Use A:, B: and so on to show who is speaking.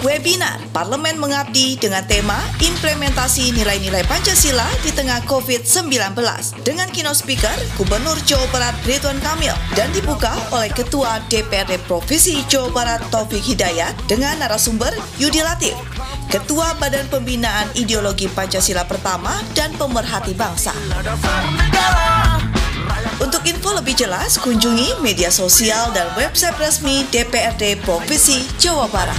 A: Webinar Parlemen Mengabdi dengan tema Implementasi Nilai-Nilai Pancasila di Tengah COVID-19 dengan keynote speaker Gubernur Jawa Barat Ridwan Kamil dan dibuka oleh Ketua DPRD Provinsi Jawa Barat Taufik Hidayat dengan narasumber Yudi Latif, Ketua Badan Pembinaan Ideologi Pancasila Pertama dan Pemerhati Bangsa. Info lebih jelas, kunjungi media sosial dan website resmi DPRD Provinsi Jawa Barat.